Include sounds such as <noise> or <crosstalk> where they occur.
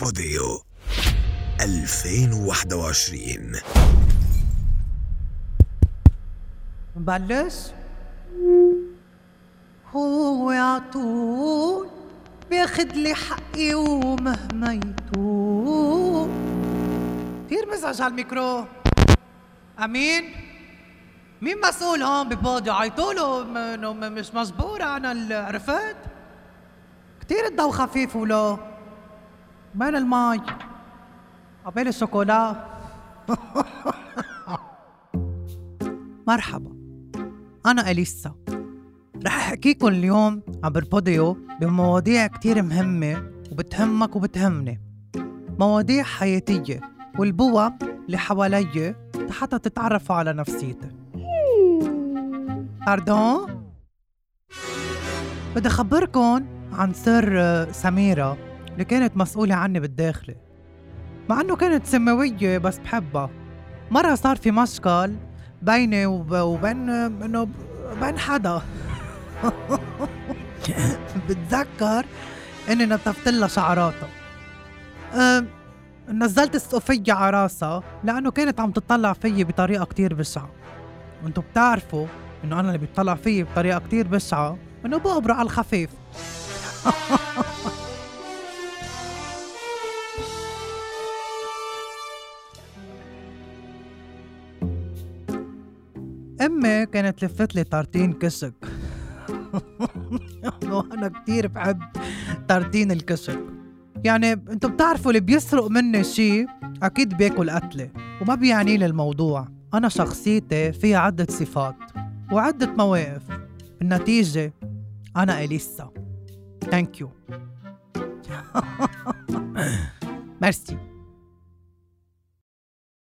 بوديو 2021 نبلش؟ هو عطول بياخد لي حقي ومهما يطول. كثير مزعج هالميكرو. أمين؟ مين مسؤول هون ببودي عيطوله انه مش مجبور أنا عرفت. كثير الضو خفيف ولو. وين المي عبالي الشوكولا مرحبا أنا أليسا. رح أحكيكم اليوم عبر بوديو بمواضيع كتير مهمة وبتهمك وبتهمني. مواضيع حياتية والبوى اللي حوالي حتى تتعرفوا على نفسيتي. باردون بدي أخبركن عن سر سميرة. اللي كانت مسؤولة عني بالداخلي مع إنه كانت سماوية بس بحبها. مرة صار في مشكل بيني وب... وبين إنه ب- بين حدا. <laughs> بتذكر إني نطفت لها شعراتها نزلت السقفية على راسها لأنه كانت عم تطلع فيي بطريقة كتير بشعة. وانتو بتعرفوا إنه أنا اللي بيطلع فيي بطريقة كتير بشعة. إنه بقبر على الخفيف. <laughs> امي كانت لفت لي طارتين كشك <laughs> وأنا كتير بحب طارتين الكشك يعني أنتوا بتعرفوا اللي بيسرق مني شي أكيد بياكل قتلة وما بيعني لي الموضوع. أنا شخصيتي فيها عدة صفات وعدة مواقف. النتيجة أنا أليسا. thank you merci